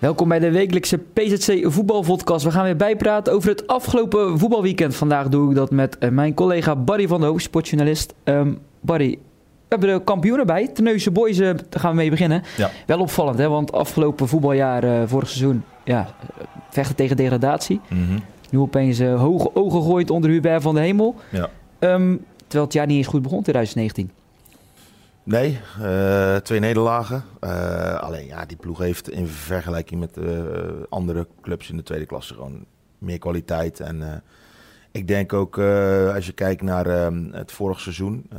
Welkom bij de wekelijkse PZC voetbalpodcast. We gaan weer bijpraten over het afgelopen voetbalweekend. Vandaag doe ik dat met eh, mijn collega Barry van der Hoofd, sportjournalist. Um, Barry, we hebben de kampioenen bij. Teneuze Boys, uh, daar gaan we mee beginnen. Ja. Wel opvallend, hè? want afgelopen voetbaljaar, uh, vorig seizoen, ja, vechten tegen degradatie. Mm -hmm. Nu opeens uh, hoge ogen gooit onder Hubert van de Hemel. Ja. Um, terwijl het jaar niet eens goed begon, 2019. Nee, uh, twee nederlagen. Uh, alleen ja, die ploeg heeft in vergelijking met uh, andere clubs in de tweede klasse gewoon meer kwaliteit. En ik denk ook als je kijkt naar het vorige seizoen.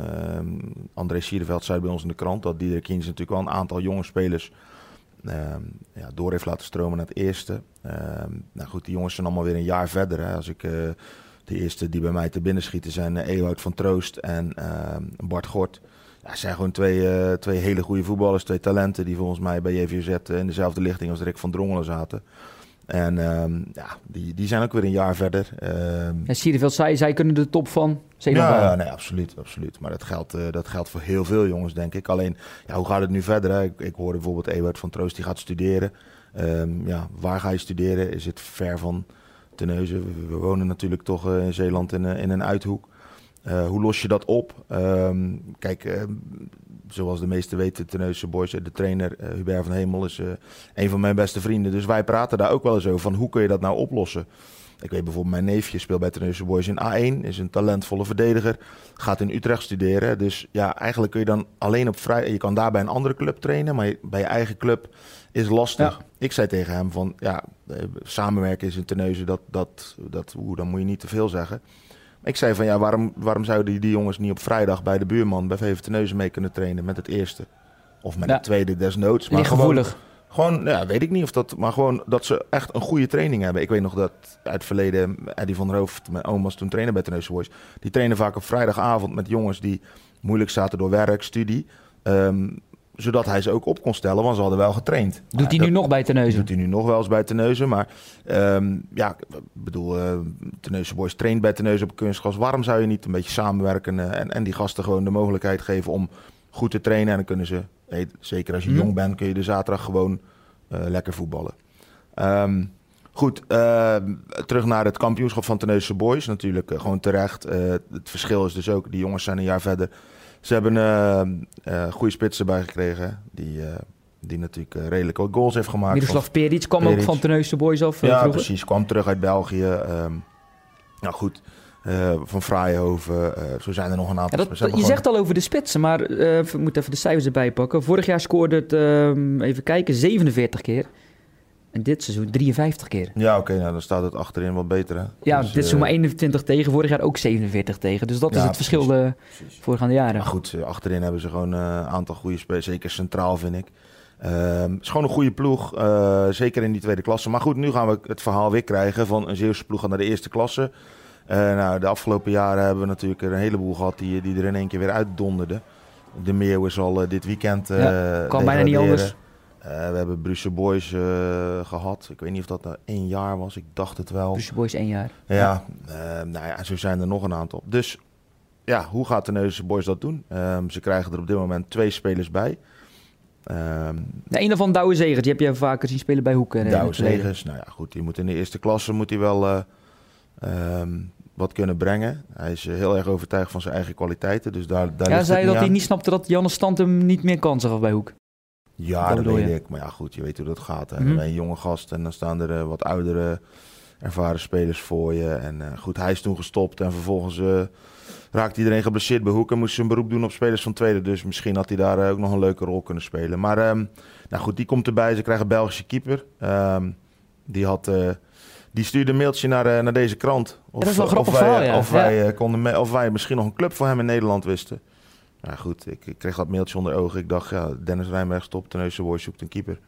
André Siereveld zei bij ons in de krant dat Diederik Kiens natuurlijk wel een aantal jonge spelers ja, door heeft laten stromen naar het eerste. nou goed, die jongens zijn allemaal weer een jaar verder. Hè. Als ik de eerste die bij mij te binnen schieten zijn Ewout van Troost en Bart Gort. Ja, zijn gewoon twee, uh, twee hele goede voetballers, twee talenten die volgens mij bij JVZ in dezelfde lichting als Rick van Drongelen zaten. En um, ja, die, die zijn ook weer een jaar verder. Um, en Siereveld zei, zij kunnen de top van ja, ja, nee, absoluut, absoluut. Maar dat geldt, uh, dat geldt voor heel veel jongens, denk ik. Alleen, ja, hoe gaat het nu verder? Hè? Ik, ik hoorde bijvoorbeeld Ewert van Troost, die gaat studeren. Um, ja, waar ga je studeren? Is het ver van Teneuzen? We, we wonen natuurlijk toch uh, in Zeeland in, in een uithoek. Uh, hoe los je dat op? Um, kijk, uh, zoals de meesten weten, Teneuse Boys, de trainer uh, Hubert van Hemel is een van mijn beste vrienden. Dus wij praten daar ook wel eens over van hoe kun je dat nou oplossen? Ik weet bijvoorbeeld, mijn neefje speelt bij Teneuse Boys in A1, is een talentvolle verdediger, gaat in Utrecht studeren. Dus ja, eigenlijk kun je dan alleen op vrij... Je kan daar bij een andere club trainen, maar bij je eigen club is lastig. Ja. Ik zei tegen hem van, ja, samenwerken is in Teneuse, dat, dat, dat, oe, dan moet je niet te veel zeggen. Ik zei van ja, waarom, waarom zouden die, jongens niet op vrijdag bij de buurman bij VV Teneuzen mee kunnen trainen met het eerste? Of met Ja. het tweede desnoods. Maar Ligt gewoon, gewoon, ja, weet ik niet of dat, maar gewoon dat ze echt een goede training hebben. Ik weet nog dat uit het verleden Eddie van der Hoofd, mijn oom was toen trainer bij Teneuzen Boys. Die trainen vaak op vrijdagavond met jongens die moeilijk zaten door werk, studie. Ehm, zodat hij ze ook op kon stellen, want ze hadden wel getraind. Doet hij nu nog bij Teneuzen? doet hij nu nog wel eens bij Teneuzen. Maar ehm, ja, ik bedoel, eh Teneuzen Boys traint bij Teneuzen op kunstgras. Waarom zou je niet een beetje samenwerken eh, en, en die gasten gewoon de mogelijkheid geven om goed te trainen? En dan kunnen ze, zeker als je Mhm. jong bent, kun je de zaterdag gewoon eh, lekker voetballen. Ehm, goed, ehm, terug naar het kampioenschap van Teneuzen Boys. Natuurlijk gewoon terecht. Het verschil is dus ook, die jongens zijn een jaar verder. Ze hebben eh, goede spitsen bij gekregen. Die, eh, die natuurlijk redelijk wat goals heeft gemaakt. Miroslav Peric kwam ook van Teneuzen Boys af Ja, vroeger. precies. Kwam terug uit België. ehm nou goed, van Fraaienhoven. zo zijn er nog een Ja, aantal. dat, Ze je gewoon- zegt al over de spitsen, maar eh, we moeten even de cijfers erbij pakken. Vorig jaar scoorde het, ehm, even kijken, 47 keer. En dit seizoen 53 keer. Ja, oké, nou dan staat het achterin wat beter. Hè? Ja, Dus, dit seizoen eh, maar 21 tegen, vorig jaar ook 47 tegen. Dus dat is het verschil de precies. voorgaande jaren. Maar goed, eh, achterin hebben ze gewoon eh, een aantal goede spelers. Zeker centraal, vind ik. Ehm, Het is gewoon een goede ploeg. eh, zeker in die tweede klasse. Maar goed, nu gaan we het verhaal weer krijgen van een Zeeuwse ploeg naar de eerste klasse. Eh, nou, de afgelopen jaren hebben we natuurlijk er een heleboel gehad die, die er in één keer weer uitdonderden. De Meeuw is al eh, dit weekend. eh Ja, kan bijna niet anders. Eh, we hebben Brussel Boys eh, gehad. Ik weet niet of dat nou één jaar was. Ik dacht het wel. Brussel Boys één jaar. Ja, eh, nou ja, zo zijn er nog een aantal. Dus ja, hoe gaat de Neuse Boys dat doen? Ehm, ze krijgen er op dit moment twee spelers bij. De een daarvan Douwe Zegers, die heb je vaker zien spelen bij Hoeken. Douwe. Zegers, nou ja, goed, die moet in de eerste klasse moet hij wel eh, ehm, wat kunnen brengen. Hij is heel erg overtuigd van zijn eigen kwaliteiten, dus daar, daar Ja, zei dat hij niet snapte dat Janne Stand hem niet meer kansen gaf bij Hoek. Ja, Dat weet je? ik. Maar ja, goed, je weet hoe dat gaat. Hè. Ben je een jonge gast en dan staan er eh, wat oudere, ervaren spelers voor je. En eh, goed, hij is toen gestopt en vervolgens eh raakte iedereen geblesseerd bij Hoek en moest zijn beroep doen op spelers van tweede. Dus misschien had hij daar ook nog een leuke rol kunnen spelen. Maar ehm, nou goed, die komt erbij. Ze krijgen een Belgische keeper. Ehm, die had... die stuurde een mailtje naar, naar deze krant. Of, dat is wel of grappig wij, verhaal, ja. Of, wij, konden of wij misschien nog een club voor hem in Nederland wisten. Nou goed, ik, ik kreeg dat mailtje onder ogen. Ik dacht, ja, Dennis Rijnberg stopt. Teneuze Boys zoekt een keeper.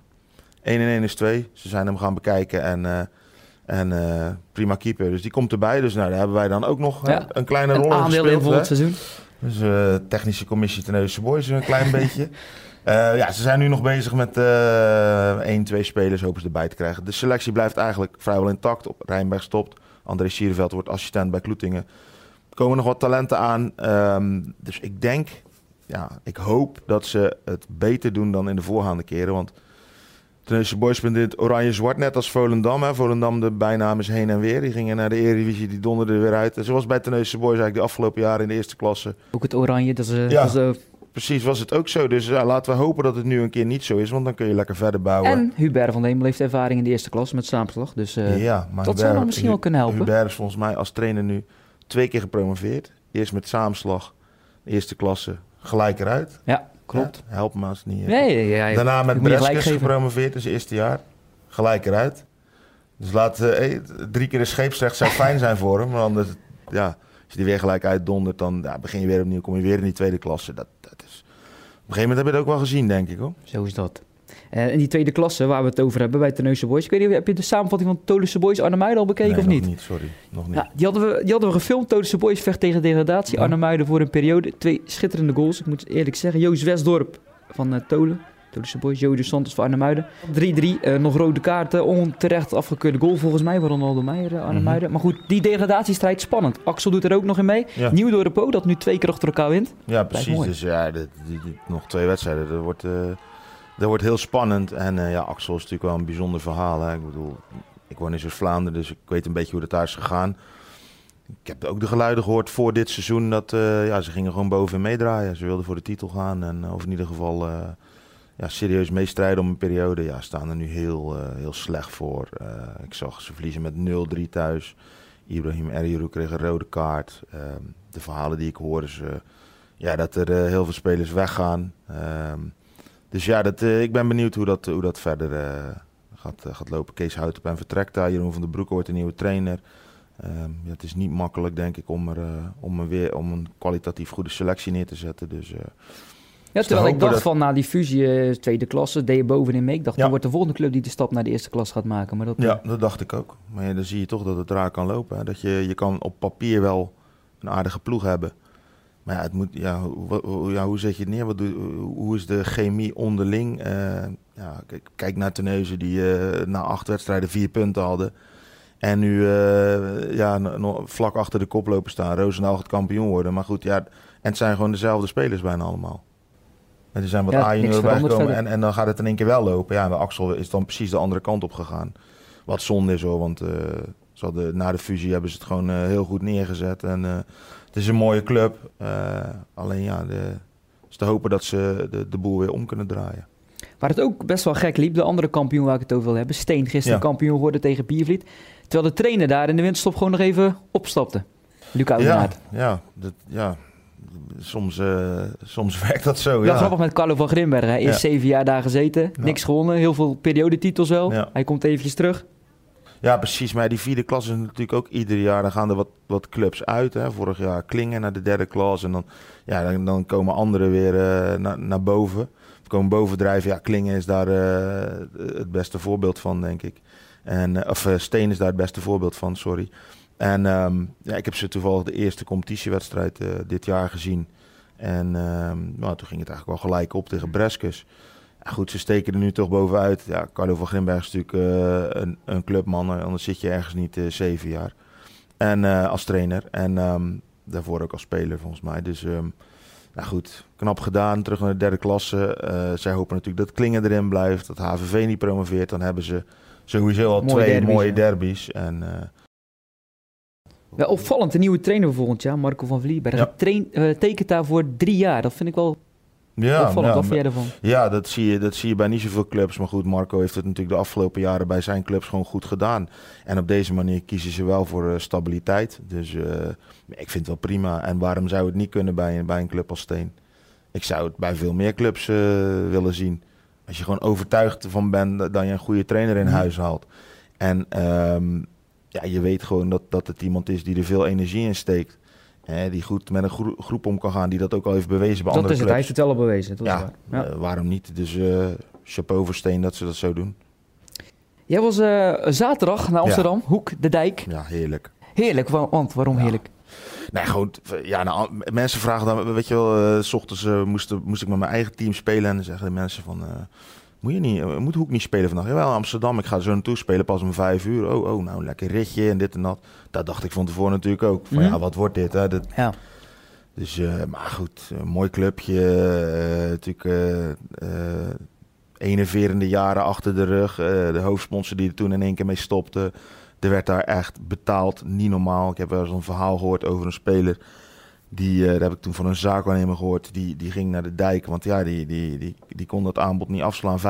1 en 1 is 2. Ze zijn hem gaan bekijken en, eh, en eh, prima keeper. Dus die komt erbij. Dus nou, daar hebben wij dan ook nog eh, Ja, een kleine rol in aandeel in volgend hè. seizoen. Dus technische commissie Teneuze Boys een klein beetje. Ja, ze zijn nu nog bezig met eh 1, 2 spelers hopen ze erbij te krijgen. De selectie blijft eigenlijk vrijwel intact. Op Rijnberg stopt. André Sierveld wordt assistent bij Kloetingen. Komen nog wat talenten aan. Ehm, dus ik denk, ja, ik hoop dat ze het beter doen dan in de voorgaande keren. Want Tennessee Boys het oranje-zwart, net als Volendam. Hè. Volendam, de bijnaam is heen en weer. Die gingen naar de Eredivisie, die donderden weer uit. En zoals bij Tennessee Boys eigenlijk de afgelopen jaren in de eerste klasse. Ook het oranje, dat is... Ja. dat is, Precies, was het ook zo. Dus ja, laten we hopen dat het nu een keer niet zo is, want dan kun je lekker verder bouwen. en Hubert van Hemel heeft ervaring in de eerste klas met Saamslag. Dus eh, ja, maar dat zou dan misschien wel kunnen helpen. Hubert is volgens mij als trainer nu twee keer gepromoveerd. Eerst met Saamslag, eerste klasse, gelijk eruit. ja, klopt. Ja, help me als het niet... eh, Nee, ja, Daarna met Breskes gepromoveerd zijn eerste jaar. Gelijk eruit. Dus laat eh, eh, drie keer de scheepsrecht zou fijn zijn voor hem. Want anders, ja, als je die weer gelijk uitdondert, dan begin je weer opnieuw. Kom je weer in die tweede klasse. Dat, dat is... Op een gegeven moment heb je het ook wel gezien, denk ik. Hoor. Zo is dat. Eh, in die tweede klasse waar we het over hebben bij Tenneuze Boys. Ik weet niet, heb je de samenvatting van Tolische Boys Arnhem al bekeken nee, of nog niet? niet? Sorry, nog niet. Ja, die, hadden we, die hadden we gefilmd. Tolische Boys vecht tegen degradatie. Ja. Arnhem voor een periode. Twee schitterende goals. Ik moet eerlijk zeggen. Joost Westdorp van eh, Tolen. Tolische Boys. Jody Santos van Arnhem 3-3. eh, nog rode kaarten. Onterecht afgekeurde goal volgens mij. Van Ronaldo Meijer, uh, Arnhem Mhm. Maar goed, die degradatiestrijd spannend. Axel doet er ook nog in mee. Ja. Nieuw Po, dat nu twee keer achter elkaar wint. Ja, precies. Dus ja, dit- nog twee wedstrijden. Dat wordt, eh, dat wordt heel spannend. En eh, ja, Axel is natuurlijk wel een bijzonder verhaal. Hè. Ik bedoel, ik woon in Zuid-Vlaanderen, dus ik weet een beetje hoe dat daar is gegaan. Ik heb ook de geluiden gehoord voor dit seizoen dat eh, ja, ze gingen gewoon boven meedraaien. Ze wilden voor de titel gaan en of in ieder geval eh, ja, serieus meestrijden om een periode. Ja, staan er nu heel, eh, heel slecht voor. Eh, ik zag ze verliezen met 0-3 thuis. Ibrahim Erjuru kreeg een rode kaart. Ehm, de verhalen die ik hoor is eh, ja, dat er eh, heel veel spelers weggaan. Ehm, dus ja, dat, eh, ik ben benieuwd hoe dat, hoe dat verder eh, gaat, eh, gaat lopen. Kees Houtep vertrekt daar. Jeroen van der Broek wordt een nieuwe trainer. Ehm, ja, het is niet makkelijk, denk ik, om, er, om, er weer, om een kwalitatief goede selectie neer te zetten. Dus Ja, te terwijl ik dacht dat- van na die fusie tweede klasse, deed je bovenin mee. Ik dacht, Ja. dan wordt de volgende club die de stap naar de eerste klas gaat maken. Maar dat, ja, dat dacht ik ook. Maar ja, dan zie je toch dat het raar kan lopen. Hè? Dat je, je kan op papier wel een aardige ploeg hebben. Maar ja, het moet, ja, hoe, hoe- ja, hoe zet je het neer? Wat doe, hoe is de chemie onderling? Eh, ja, kijk, kijk naar Teneuzen die eh, na acht wedstrijden vier punten hadden. En nu eh, ja, nog vlak achter de kop lopen staan. Roosendaal gaat kampioen worden. Maar goed, ja, en het zijn gewoon dezelfde spelers bijna allemaal. En er zijn wat Ja, A-junioren bijgekomen en, en dan gaat het in één keer wel lopen. Ja, en de Axel is dan precies de andere kant op gegaan. Wat zonde is hoor, want ze hadden, na de fusie hebben ze het gewoon eh, heel goed neergezet. En eh, het is een mooie club. Eh, alleen ja, de, is te hopen dat ze de, de boel weer om kunnen draaien. Waar het ook best wel gek liep, de andere kampioen waar ik het over wil hebben, Steen, gisteren Ja. kampioen geworden tegen Biervliet. Terwijl de trainer daar in de winterstop gewoon nog even opstapte. Luc Ja, ja, dat, ja. Soms, soms werkt dat zo. Ja, grappig met Carlo van Grimbergen. Hij is Ja. zeven jaar daar gezeten, niks gewonnen, heel veel periodetitels wel. Hij komt eventjes terug. Ja, precies. Maar die vierde klas is natuurlijk ook ieder jaar. Dan gaan er wat, wat clubs uit. Hè. Vorig jaar Klingen naar de derde klas. En dan, ja, dan, komen anderen weer eh, naar, naar boven. Of komen bovendrijven. Ja, Klingen is daar eh, het beste voorbeeld van, denk ik. En, eh, of eh, Steen is daar het beste voorbeeld van, sorry. En ehm, ja, ik heb ze toevallig de eerste competitiewedstrijd dit jaar gezien. En ehm, nou, toen ging het eigenlijk wel gelijk op tegen Breskes. Goed, ze steken er nu toch bovenuit. Ja, Carlo van Grimberg is natuurlijk eh, een, een clubman, eh, anders zit je ergens niet eh, zeven jaar. En als trainer en ehm, daarvoor ook als speler volgens mij. Dus ehm, nou goed, knap gedaan, terug naar de derde klasse. Zij hopen natuurlijk dat Klingen erin blijft, dat HVV niet promoveert. Dan hebben ze sowieso al Mooie twee derbies, mooie ja. derbies. En, Wel opvallend, de nieuwe trainer volgend jaar, Marco van Vlieberg. Ja. Train, tekent daar voor drie jaar. Dat vind ik wel ja, opvallend. ja, Wat vind jij ervan? Ja, dat zie, je, dat zie je bij niet zoveel clubs. Maar goed, Marco heeft het natuurlijk de afgelopen jaren bij zijn clubs gewoon goed gedaan. En op deze manier kiezen ze wel voor eh, stabiliteit. Dus eh, ik vind het wel prima. En waarom zou het niet kunnen bij, een- bij een club als Steen? Ik zou het bij veel meer clubs eh, willen zien. Als je gewoon overtuigd van bent dat dat je een goede trainer in Mhm. huis haalt. En ehm, ja, je weet gewoon dat, dat het iemand is die er veel energie in steekt. Hè, die goed met een gro- groep om kan gaan. Die dat ook al heeft bewezen bij Dat andere is het, hij clubs. heeft het wel al bewezen. Dat is Ja, waar. Ja. eh, waarom niet? Dus chapeau voor Steen dat ze dat zo doen. Jij was eh, zaterdag naar Ja. Amsterdam, Hoek, de Dijk. Ja, heerlijk. Heerlijk, wa- want waarom Ja. heerlijk? Nee, gewoon, ja, nou, mensen vragen dan, weet je wel, s ochtends moest, moest ik met mijn eigen team spelen en dan zeggen de mensen van, moet je niet, eh, moet Hoek niet spelen vandaag? Jawel, Amsterdam, ik ga zo naartoe spelen pas om vijf uur. Oh, oh, nou, lekker ritje en dit en dat. Dat dacht ik van tevoren natuurlijk ook. Van Mhm. ja, wat wordt dit? Hè? Dat, Ja. Dus, eh, maar goed, een mooi clubje. eh, natuurlijk eh, enerverende jaren achter de rug. De hoofdsponsor die er toen in één keer mee stopte. Er werd daar echt betaald, niet normaal. Ik heb wel eens een verhaal gehoord over een speler. Die, uh, daar heb ik toen van een zaakwaarnemer gehoord. Die, die ging naar de dijk. Want ja, die, die, die, die kon dat aanbod niet afslaan. 55.000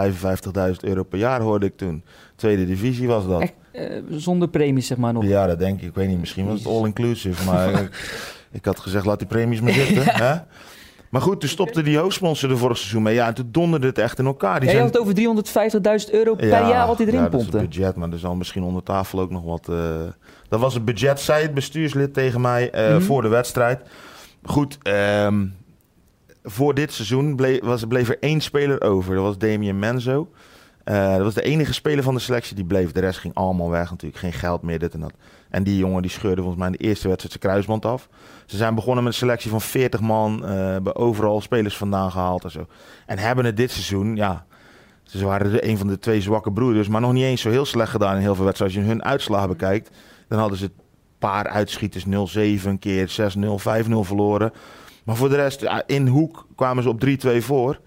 euro per jaar hoorde ik toen. Tweede divisie was dat. Echt, uh, zonder premies, zeg maar nog. Ja, dat denk ik. Ik weet niet. Misschien was het all-inclusive. Maar ik, ik, had gezegd, laat die premies maar zitten. ja. hè? Maar goed, toen stopte die hoofdsponsor de vorig seizoen mee. Ja, en toen donderde het echt in elkaar. Die ja, je had het over 350.000 euro per ja, jaar wat hij erin ja, pompte. dat is het budget, maar er zal misschien onder tafel ook nog wat... Uh... Dat was het budget, zei het bestuurslid tegen mij uh, mm -hmm. voor de wedstrijd. Goed, um, voor dit seizoen bleef, was, bleef er één speler over. Dat was Damien Menzo. Uh, dat was de enige speler van de selectie die bleef. De rest ging allemaal weg natuurlijk. Geen geld meer, dit en dat. En die jongen die scheurde volgens mij in de eerste wedstrijd zijn kruisband af. Ze zijn begonnen met een selectie van 40 man. Uh, overal spelers vandaan gehaald en zo. En hebben het dit seizoen, ja... Ze waren een van de twee zwakke broeders. Maar nog niet eens zo heel slecht gedaan in heel veel wedstrijden. Als je hun uitslagen bekijkt, dan hadden ze paar uitschieters 0-7 een keer, 6-0, 5-0 verloren. Maar voor de rest, in hoek kwamen ze op 3-2 voor.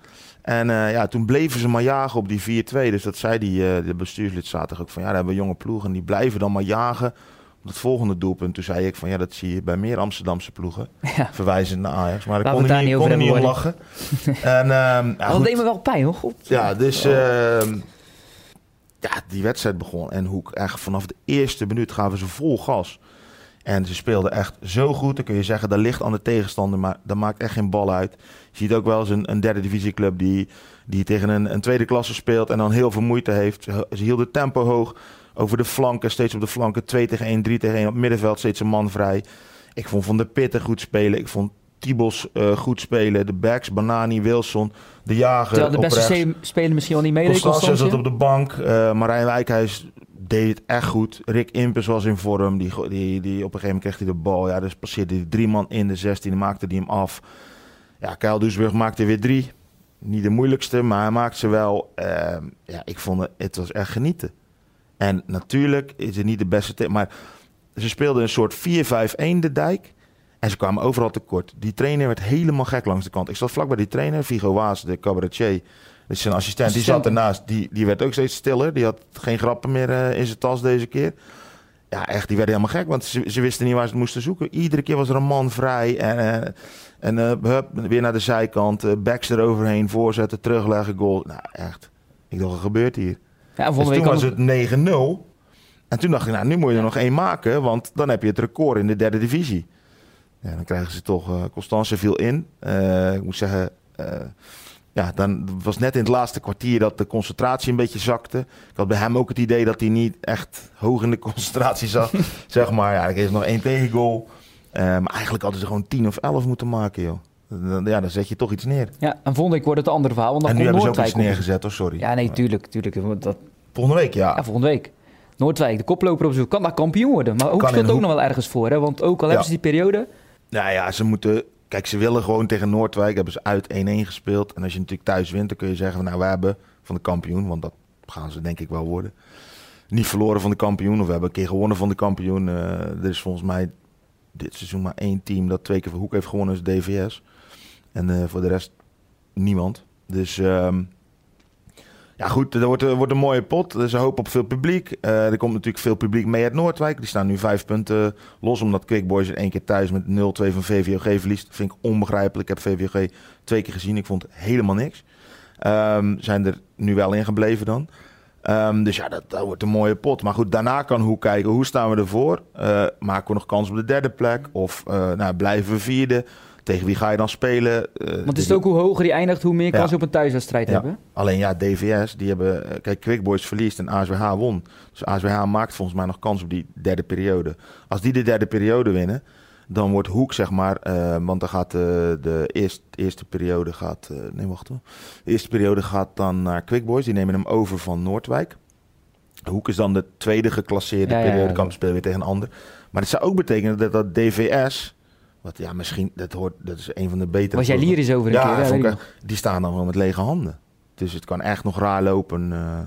En uh, ja, toen bleven ze maar jagen op die 4-2. Dus dat zei die, uh, de bestuurslid zaterdag ook van ja, daar hebben we jonge ploegen. En die blijven dan maar jagen op het volgende doelpunt. Toen zei ik van ja, dat zie je bij meer Amsterdamse ploegen. Ja. Verwijzend naar Ajax. Maar ik kon er niet, kon niet om lachen. en, um, ja, dat deed me wel pijn hoor. God. Ja, dus... Uh, ja, die wedstrijd begon. En Hoek, echt vanaf de eerste minuut gaven ze vol gas. En ze speelden echt zo goed. Dan kun je zeggen, dat ligt aan de tegenstander. Maar dat maakt echt geen bal uit. Je ziet ook wel eens een, een derde divisieclub die, die tegen een, een tweede klasse speelt. En dan heel veel moeite heeft. Ze hielden tempo hoog. Over de flanken, steeds op de flanken. 2 tegen 1, 3 tegen 1. Op het middenveld steeds een man vrij. Ik vond Van de Pitten goed spelen. Ik vond Tibos uh, goed spelen. De backs, Banani, Wilson, de jager. Terwijl de beste spelen misschien wel niet mee. Constance zat op de bank. Uh, Marijn Wijkhuis deed het echt goed. Rick Impes was in vorm. Die, die, die, op een gegeven moment kreeg hij de bal. Ja, dus passeerde hij drie man in de 16. Maakte hij hem af. Ja, Kyle Duisburg maakte weer drie. Niet de moeilijkste, maar hij maakte ze wel. Uh, ja, ik vond het, het was echt genieten. En natuurlijk is het niet de beste... Maar ze speelden een soort 4-5-1 de dijk. En ze kwamen overal tekort. Die trainer werd helemaal gek langs de kant. Ik zat vlak bij die trainer, Vigo Waas, de cabaretier. Dus zijn assistent, die zat ernaast. Die, die werd ook steeds stiller. Die had geen grappen meer uh, in zijn tas deze keer. Ja, echt, die werden helemaal gek. Want ze, ze wisten niet waar ze het moesten zoeken. Iedere keer was er een man vrij. En, uh, en uh, hup, weer naar de zijkant. Uh, backs eroverheen, voorzetten, terugleggen, goal. Nou, echt. Ik dacht, wat gebeurt hier? Ja, dus toen was het 9-0. En toen dacht ik, nou, nu moet je er nog één maken. Want dan heb je het record in de derde divisie. Ja, dan krijgen ze toch... Uh, Constance viel in. Ik moet zeggen... Uh, ja, dan was net in het laatste kwartier dat de concentratie een beetje zakte. Ik had bij hem ook het idee dat hij niet echt hoog in de concentratie zat. zeg maar, ja, ik kreeg nog één tegengoal. maar eigenlijk hadden ze gewoon 10 of 11 moeten maken, joh. Ja, dan zet je toch iets neer. Ja, en volgende week wordt het een ander verhaal. Want dan en nu hebben ze ook iets neergezet, hoor, sorry. Ja, nee, tuurlijk. tuurlijk dat... Volgende week, ja. Ja, volgende week. Noordwijk, de koploper op zoek, kan daar kampioen worden. Maar ook speelt ook nog wel ergens voor. Hè? Want ook al hebben ze die periode... Nou ja, ze moeten... Kijk, ze willen gewoon tegen Noordwijk. Hebben ze uit 1-1 gespeeld. En als je natuurlijk thuis wint, dan kun je zeggen... Nou, we hebben van de kampioen. Want dat gaan ze denk ik wel worden. Niet verloren van de kampioen. Of we hebben een keer gewonnen van de kampioen. Eh, er is volgens mij dit seizoen maar één team... dat twee keer van Hoek heeft gewonnen. is DVS. En eh, voor de rest niemand. Dus... ehm, ja, goed, er wordt, er wordt een mooie pot. Er is een hoop op veel publiek. Eh, er komt natuurlijk veel publiek mee uit Noordwijk. Die staan nu vijf punten los, omdat Quick Boys er één keer thuis met 0-2 van VVOG verliest. vind ik onbegrijpelijk. Ik heb VVOG twee keer gezien. Ik vond helemaal niks. Ehm, zijn er nu wel in gebleven dan. Ehm, dus ja, dat, dat wordt een mooie pot. Maar goed, daarna kan hoe kijken, hoe staan we ervoor? Eh, maken we nog kans op de derde plek? Of eh, nou, blijven we vierde? Tegen wie ga je dan spelen? Eh, Want het is de- ook hoe hoger die eindigt, hoe meer kans je op een thuiswedstrijd hebben. Alleen ja, DVS, die hebben... eh, Kijk, Quick Boys verliest en ASWH won. Dus ASWH maakt volgens mij nog kans op die derde periode. Als die de derde periode winnen, dan wordt Hoek, zeg maar... eh, want dan gaat de, de eerste, eerste periode gaat... nee, wacht hoor. De eerste periode gaat dan naar Quick Boys. Die nemen hem over van Noordwijk. Hoek is dan de tweede geclasseerde Ja, ja, ja, periode. ja. Kan spelen weer tegen een ander. Maar het zou ook betekenen dat dat DVS... Wat ja, misschien... Dat, hoort, dat is een van de betere... Was jij lyrisch over een Ja, keer? hè? vond Weet ik ik nog. die staan dan gewoon met lege handen. Dus het kan echt nog raar lopen eh,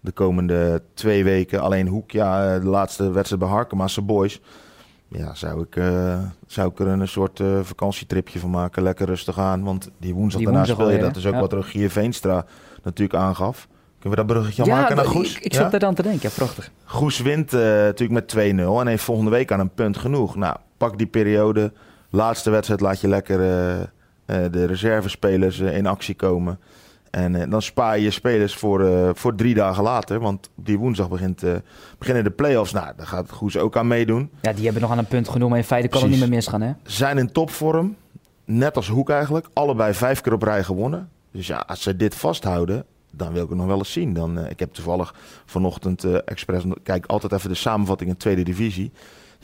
de komende twee weken. Alleen Hoek, ja, eh, de laatste wedstrijd bij Harkema's Boys. Ja, zou ik, eh, zou ik er een soort vakantietripje van maken. Lekker rustig aan, want die woensdag Die daarna speel je. Dat is ook ja. wat Rogier Veenstra natuurlijk aangaf. Kunnen we dat bruggetje al maken naar Goes? ik, ik zat Ja? daar aan te denken. Ja, prachtig. Goes wint natuurlijk met 2-0 en heeft volgende week aan een punt genoeg. Nou, pak die periode. Laatste wedstrijd laat je lekker eh, eh, de reservespelers eh, in actie komen. En dan spaar je je spelers voor, voor drie dagen later. Want die woensdag begint, beginnen de play-offs. Nou, daar gaat Goes ook aan meedoen. Ja, die hebben nog aan een punt genomen. In feite kan het niet meer misgaan, hè? Zijn in topvorm. Net als Hoek eigenlijk. Allebei vijf keer op rij gewonnen. Dus ja, als ze dit vasthouden, dan wil ik het nog wel eens zien. Dan, ik heb toevallig vanochtend eh expres... Kijk, altijd even de samenvatting in tweede divisie.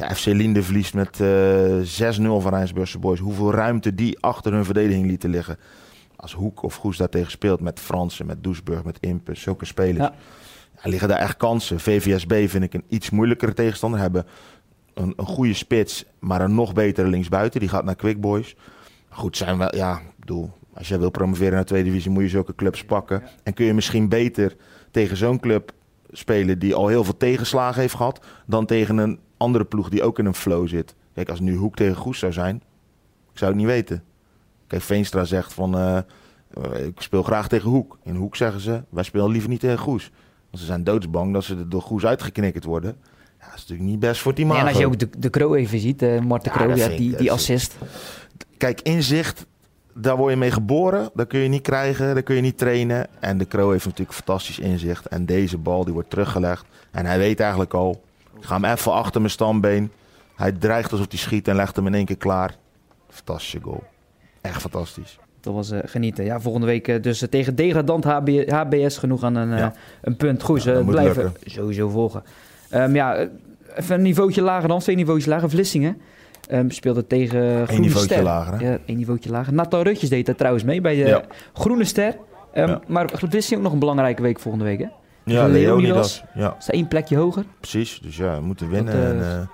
Ja, FC Linde verliest met eh 6-0 van Rijnsburgse Boys. Hoeveel ruimte die achter hun verdediging lieten liggen. Als Hoek of Goes daartegen speelt met Fransen, met Doesburg, met Impus, zulke spelers. Ja. Ja, liggen daar echt kansen. VVSB vind ik een iets moeilijkere tegenstander. Hebben een, een goede spits, maar een nog betere linksbuiten. Die gaat naar Quick Boys. Maar goed, zijn wel, ja, ik bedoel, als jij wil promoveren naar de tweede divisie, moet je zulke clubs pakken. En kun je misschien beter tegen zo'n club spelen die al heel veel tegenslagen heeft gehad, dan tegen een andere ploeg die ook in een flow zit. Kijk, als nu Hoek tegen Goes zou zijn, ik zou het niet weten. Kijk, Veenstra zegt van, eh, eh, ik speel graag tegen Hoek. In Hoek zeggen ze, wij spelen liever niet tegen Goes. Want ze zijn doodsbang dat ze er door Goes uitgeknikkerd worden. Ja, dat is natuurlijk niet best voor die Ja, man. en als je ook de, de even ziet, eh Marten Ja, Kroo, ja, die, die assist. Kijk, inzicht, daar word je mee geboren. Dat kun je niet krijgen, dat kun je niet trainen. En de Kroon heeft natuurlijk fantastisch inzicht. En deze bal die wordt teruggelegd. En hij weet eigenlijk al, ik ga hem even achter mijn stambeen. Hij dreigt alsof hij schiet en legt hem in één keer klaar. Fantastische goal. Echt fantastisch. Dat was eh, genieten. Ja, volgende week eh, dus eh, tegen degradant HB, HBS genoeg aan een, Ja. een punt. Goed, ze blijven lukken. sowieso volgen. Ehm, ja, even een niveautje lager dan, twee niveautjes lager. Vlissingen ehm, speelde tegen Eén Groene niveautje Ster. lager, hè? Ja, één niveautje lager. Nathan Rutjes deed daar trouwens mee bij de Ja. Groene Ster. Ja. Maar Vlissingen ook nog een belangrijke week volgende week, hè? Ja, Leonidas. Ja, Is één plekje hoger. precies. Dus ja, we moeten winnen. Dat, eh, en, eh,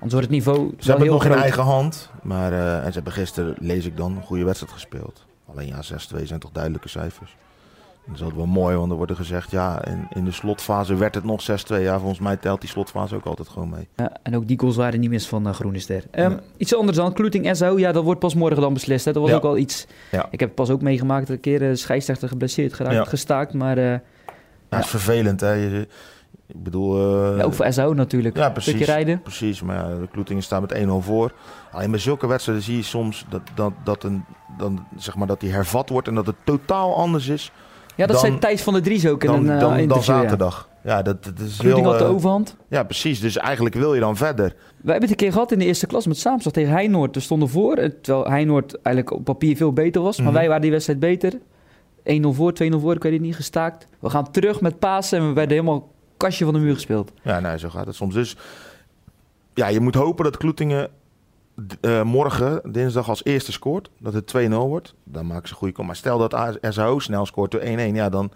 Anders wordt het niveau Ze hebben het nog in groot. eigen hand. Maar eh, en ze hebben gisteren, lees ik dan, een goede wedstrijd gespeeld. Alleen ja, 6-2 zijn toch duidelijke cijfers. En dat is altijd wel mooi, want er wordt er gezegd, ja, in, in de slotfase werd het nog 6-2. Ja, volgens mij telt die slotfase ook altijd gewoon mee. Ja, en ook die goals waren niet mis van eh, Groene Ster. Ehm, Nee. Iets anders dan, Kloeting SO. Ja, dat wordt pas morgen dan beslist. Hè. Dat was Ja. ook al iets... Ja. Ik heb het pas ook meegemaakt. Een keer uh, scheidsrechter geblesseerd geraakt, gestaakt. Maar Ja, dat is vervelend, hè. Je- ik bedoel... eh, ja, ook voor SO natuurlijk. Ja, precies. stukje rijden. Precies, maar ja, de Kloetingen staat met 1-0 voor. Alleen bij zulke wedstrijden zie je soms dat, dat, dat, een, dan, zeg maar, dat die hervat wordt en dat het totaal anders is Ja, dat Dan- zei Thijs van der Dries ook in dan, een uh, dan, ja. zaterdag. Ja, dat, dat is heel... had de eh, overhand. ja, precies. Dus eigenlijk wil je dan verder. We hebben het een keer gehad in de eerste klas met Saamstad tegen Heinoord. We stonden voor, terwijl Heinoord eigenlijk op papier veel beter was. Mhm. Maar wij waren die wedstrijd beter. 1-0 voor, 2-0 voor, ik weet het niet, gestaakt. We gaan terug met Pasen en we werden helemaal kastje van de muur gespeeld. Ja, nee, zo gaat het soms. Dus ja, je moet hopen dat Kloetingen eh, morgen, dinsdag, als eerste scoort. Dat het 2-0 wordt. Dan maken ze een goede kom. Maar stel dat SHO snel scoort door 1-1. Ja, dan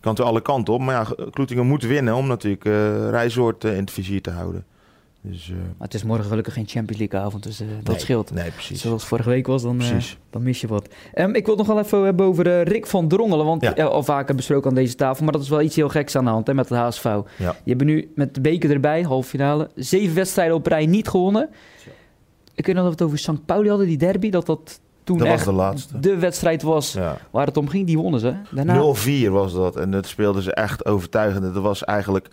kan het alle kanten op. Maar ja, Kloetingen moet winnen om natuurlijk eh Rijzoord eh, in het vizier te houden. Dus, eh, Maar het is morgen gelukkig geen Champions League avond, dus eh, dat nee, scheelt. Nee, precies. Zoals vorige week was, dan, eh, dan mis je wat. Ehm, ik wil het nog wel even hebben over Rick van Drongelen. Want Ja. al vaker besproken aan deze tafel. Maar dat is wel iets heel geks aan de hand hè, met het HSV. Ja. Je hebt nu met de beker erbij, halve finale. Zeven wedstrijden op rij niet gewonnen. Ik weet nog dat we het over St. Pauli hadden, die derby. Dat dat toen Dat was echt de laatste. de wedstrijd was Ja. waar het om ging. Die wonnen ze. Daarna, 0-4 was dat. En dat speelden ze echt overtuigend. Dat was eigenlijk.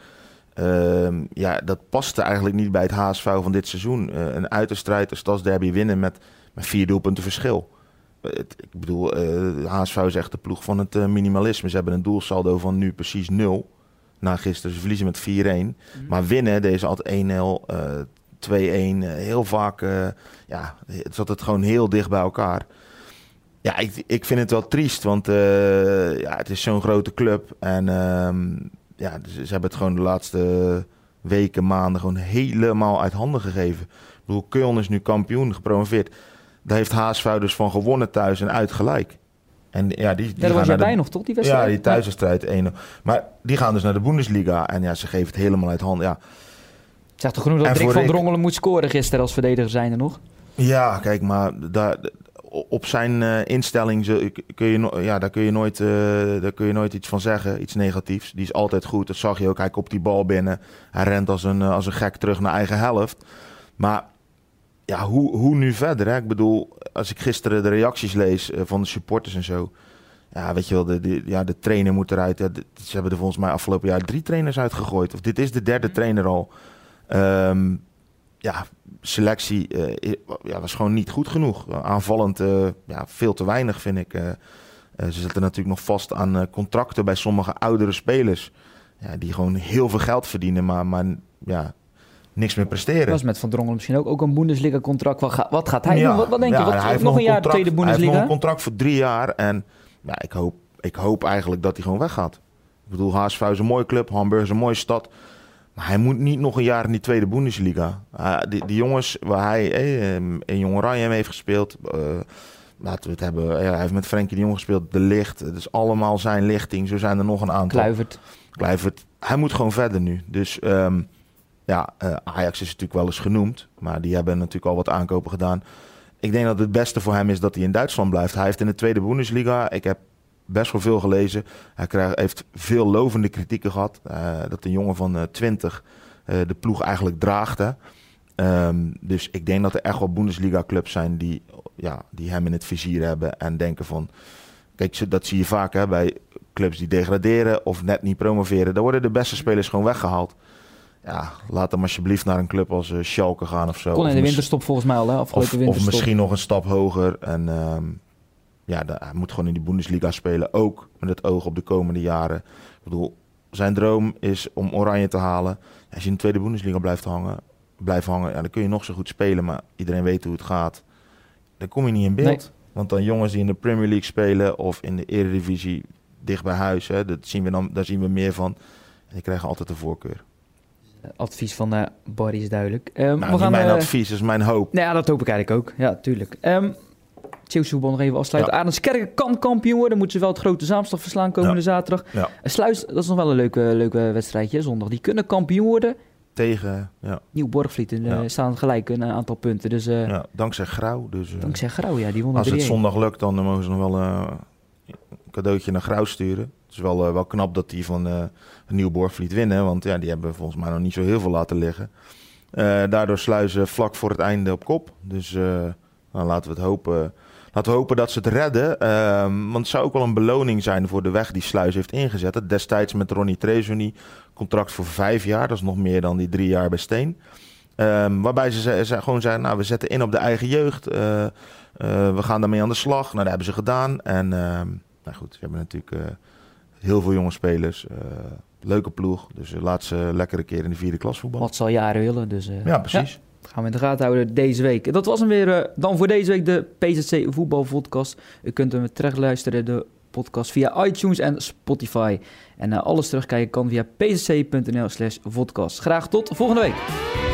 Ehm, ja, dat paste eigenlijk niet bij het HSV van dit seizoen. Eh, een uiterstrijd, een stadsderby winnen met, met vier doelpunten verschil. Eh, het- ik bedoel, eh HSV is echt de ploeg van het minimalisme. Ze hebben een doelsaldo van nu precies 0. Na gisteren, ze verliezen met 4-1. Maar winnen, deze altijd 1-0, eh 2-1. eh, heel vaak, ja, het zat het gewoon heel dicht bij elkaar. Ja, ik, ik vind het wel triest, want ja, het is zo'n grote club. En ehm, ja, ze, ze hebben het gewoon de laatste weken, maanden gewoon helemaal uit handen gegeven. Ik bedoel, Köln is nu kampioen, gepromoveerd. Daar heeft HSV dus van gewonnen thuis en uit gelijk. En ja, die, die Ja, daar was jij de- bij nog, toch? Die wedstrijd? ja, die thuiswedstrijd 1 Maar die gaan dus naar de Bundesliga. En ja, ze geven het helemaal uit handen. Ja, Zegt toch genoeg dat Rick van Rick- Drongelen moet scoren gisteren als verdediger zijnde nog? Ja, kijk, maar daar, op zijn eh, instelling kun je, no- ja, daar, kun je nooit, eh, daar kun je nooit iets van zeggen, iets negatiefs. Die is altijd goed, dat zag je ook. Hij kopt die bal binnen, hij rent als een, eh, als een gek terug naar eigen helft. Maar ja, hoe, hoe nu verder? Hè? Ik bedoel, als ik gisteren de reacties lees van de supporters en zo. ja, weet je wel, de, de, ja, de trainer moet eruit. Ja, de- ze hebben er volgens mij afgelopen jaar drie trainers uitgegooid. Of dit is de derde trainer al. Ehm, ja, selectie eh, ja, was gewoon niet goed genoeg. Aanvallend eh, ja, veel te weinig, vind ik. Eh, ze zitten natuurlijk nog vast aan contracten bij sommige oudere spelers. Ja, die gewoon heel veel geld verdienen, maar, maar ja, niks meer presteren. Dat is met Van Drongelen misschien ook, ook een Bundesliga-contract. Wat, ga- wat gaat hij Ja, doen? Wat, wat denk je? Wat, hij heeft nog een jaar contract- tweede Hij heeft nog Bundesliga? een contract voor drie jaar. En ja, ik, hoop, ik hoop eigenlijk dat hij gewoon weggaat. Ik bedoel, HSV is een mooie club. Hamburg is een mooie stad. Maar hij moet niet nog een jaar in die tweede Bundesliga. Ah, die, die jongens waar hij eh, in Jong Oranje heeft gespeeld... eh, laten we het hebben. Ja, hij heeft met Frenkie de Jong gespeeld. De Licht. Het is allemaal zijn lichting. Zo zijn er nog een aantal. Kluivert. Kluivert, hij moet gewoon verder nu. Dus ehm, ja, eh, Ajax is natuurlijk wel eens genoemd. Maar die hebben natuurlijk al wat aankopen gedaan. Ik denk dat het beste voor hem is dat hij in Duitsland blijft. Hij heeft in de tweede Bundesliga, ik heb best wel veel gelezen. Hij krijgt, heeft veel lovende kritieken gehad. eh, dat de jongen van eh 20 eh, de ploeg eigenlijk draagt. hè. Ehm, dus ik denk dat er echt wel Bundesliga-clubs zijn die, ja, die hem in het vizier hebben. En denken van... Kijk, dat zie je vaak hè, bij clubs die degraderen of net niet promoveren. Daar worden de beste spelers gewoon weggehaald. Ja, laat hem alsjeblieft naar een club als eh, Schalke gaan of zo. Kon in de winterstop volgens mij al, hè? Of, of misschien nog een stap hoger. En ehm, ja, hij moet gewoon in die Bundesliga spelen. Ook met het oog op de komende jaren. Ik bedoel, zijn droom is om Oranje te halen. Als je in de tweede Bundesliga blijft hangen, blijft hangen ja, dan kun je nog zo goed spelen. Maar iedereen weet hoe het gaat. Dan kom je niet in beeld. Nee. Want dan jongens die in de Premier League spelen of in de Eredivisie dicht bij huis, hè, dat zien we dan, daar zien we meer van. En die krijgen altijd de voorkeur. Advies van eh Barry is duidelijk. Ehm, Nou, we niet gaan, mijn eh, advies, is mijn hoop. Nou ja, dat hoop ik eigenlijk ook. Ja, tuurlijk. Ehm Zeeuwse nog even afsluiten. Ja. Arendskerken kan kampioen worden. Moeten ze wel het grote Zaamstad verslaan komende zaterdag. Ja. En Sluis, dat is nog wel een leuke, leuke wedstrijdje zondag. Die kunnen kampioen worden. Tegen, ja, Nieuw Borgvliet eh, Ja. staan gelijk een eh, aantal punten. Dus eh ja, dankzij Grauw. Dus, eh, dankzij Grauw, ja, die Als het 3-1. zondag lukt, dan eh, mogen ze nog wel eh, een cadeautje naar Grauw sturen. Het is wel, eh, wel knap dat die van eh Nieuw Borgvliet winnen. Want ja, die hebben volgens mij nog niet zo heel veel laten liggen. Eh, daardoor sluizen vlak voor het einde op kop. Dus eh, nou, laten we het hopen. Laten we hopen dat ze het redden. Ehm, want het zou ook wel een beloning zijn voor de weg die Sluis heeft ingezet. Destijds met Ronnie Trezoni. Contract voor vijf jaar. Dat is nog meer dan die drie jaar bij Steen. Ehm, waarbij ze, gewoon zeiden, nou, we zetten in op de eigen jeugd. Eh, eh, we gaan daarmee aan de slag. Nou, dat hebben ze gedaan. En ehm, nou goed, ze hebben natuurlijk eh, heel veel jonge spelers. leuke ploeg. Dus laat ze lekker een keer in de vierde klas voetballen. Wat ze al jaren willen. Dus, Ja, precies. Gaan we in de gaten houden deze week. Dat was hem weer eh, dan voor deze week de PZC Voetbalpodcast. U kunt hem terecht luisteren, de podcast, via iTunes en Spotify. En eh, alles terugkijken kan via pzc.nl slash podcast. Graag tot volgende week.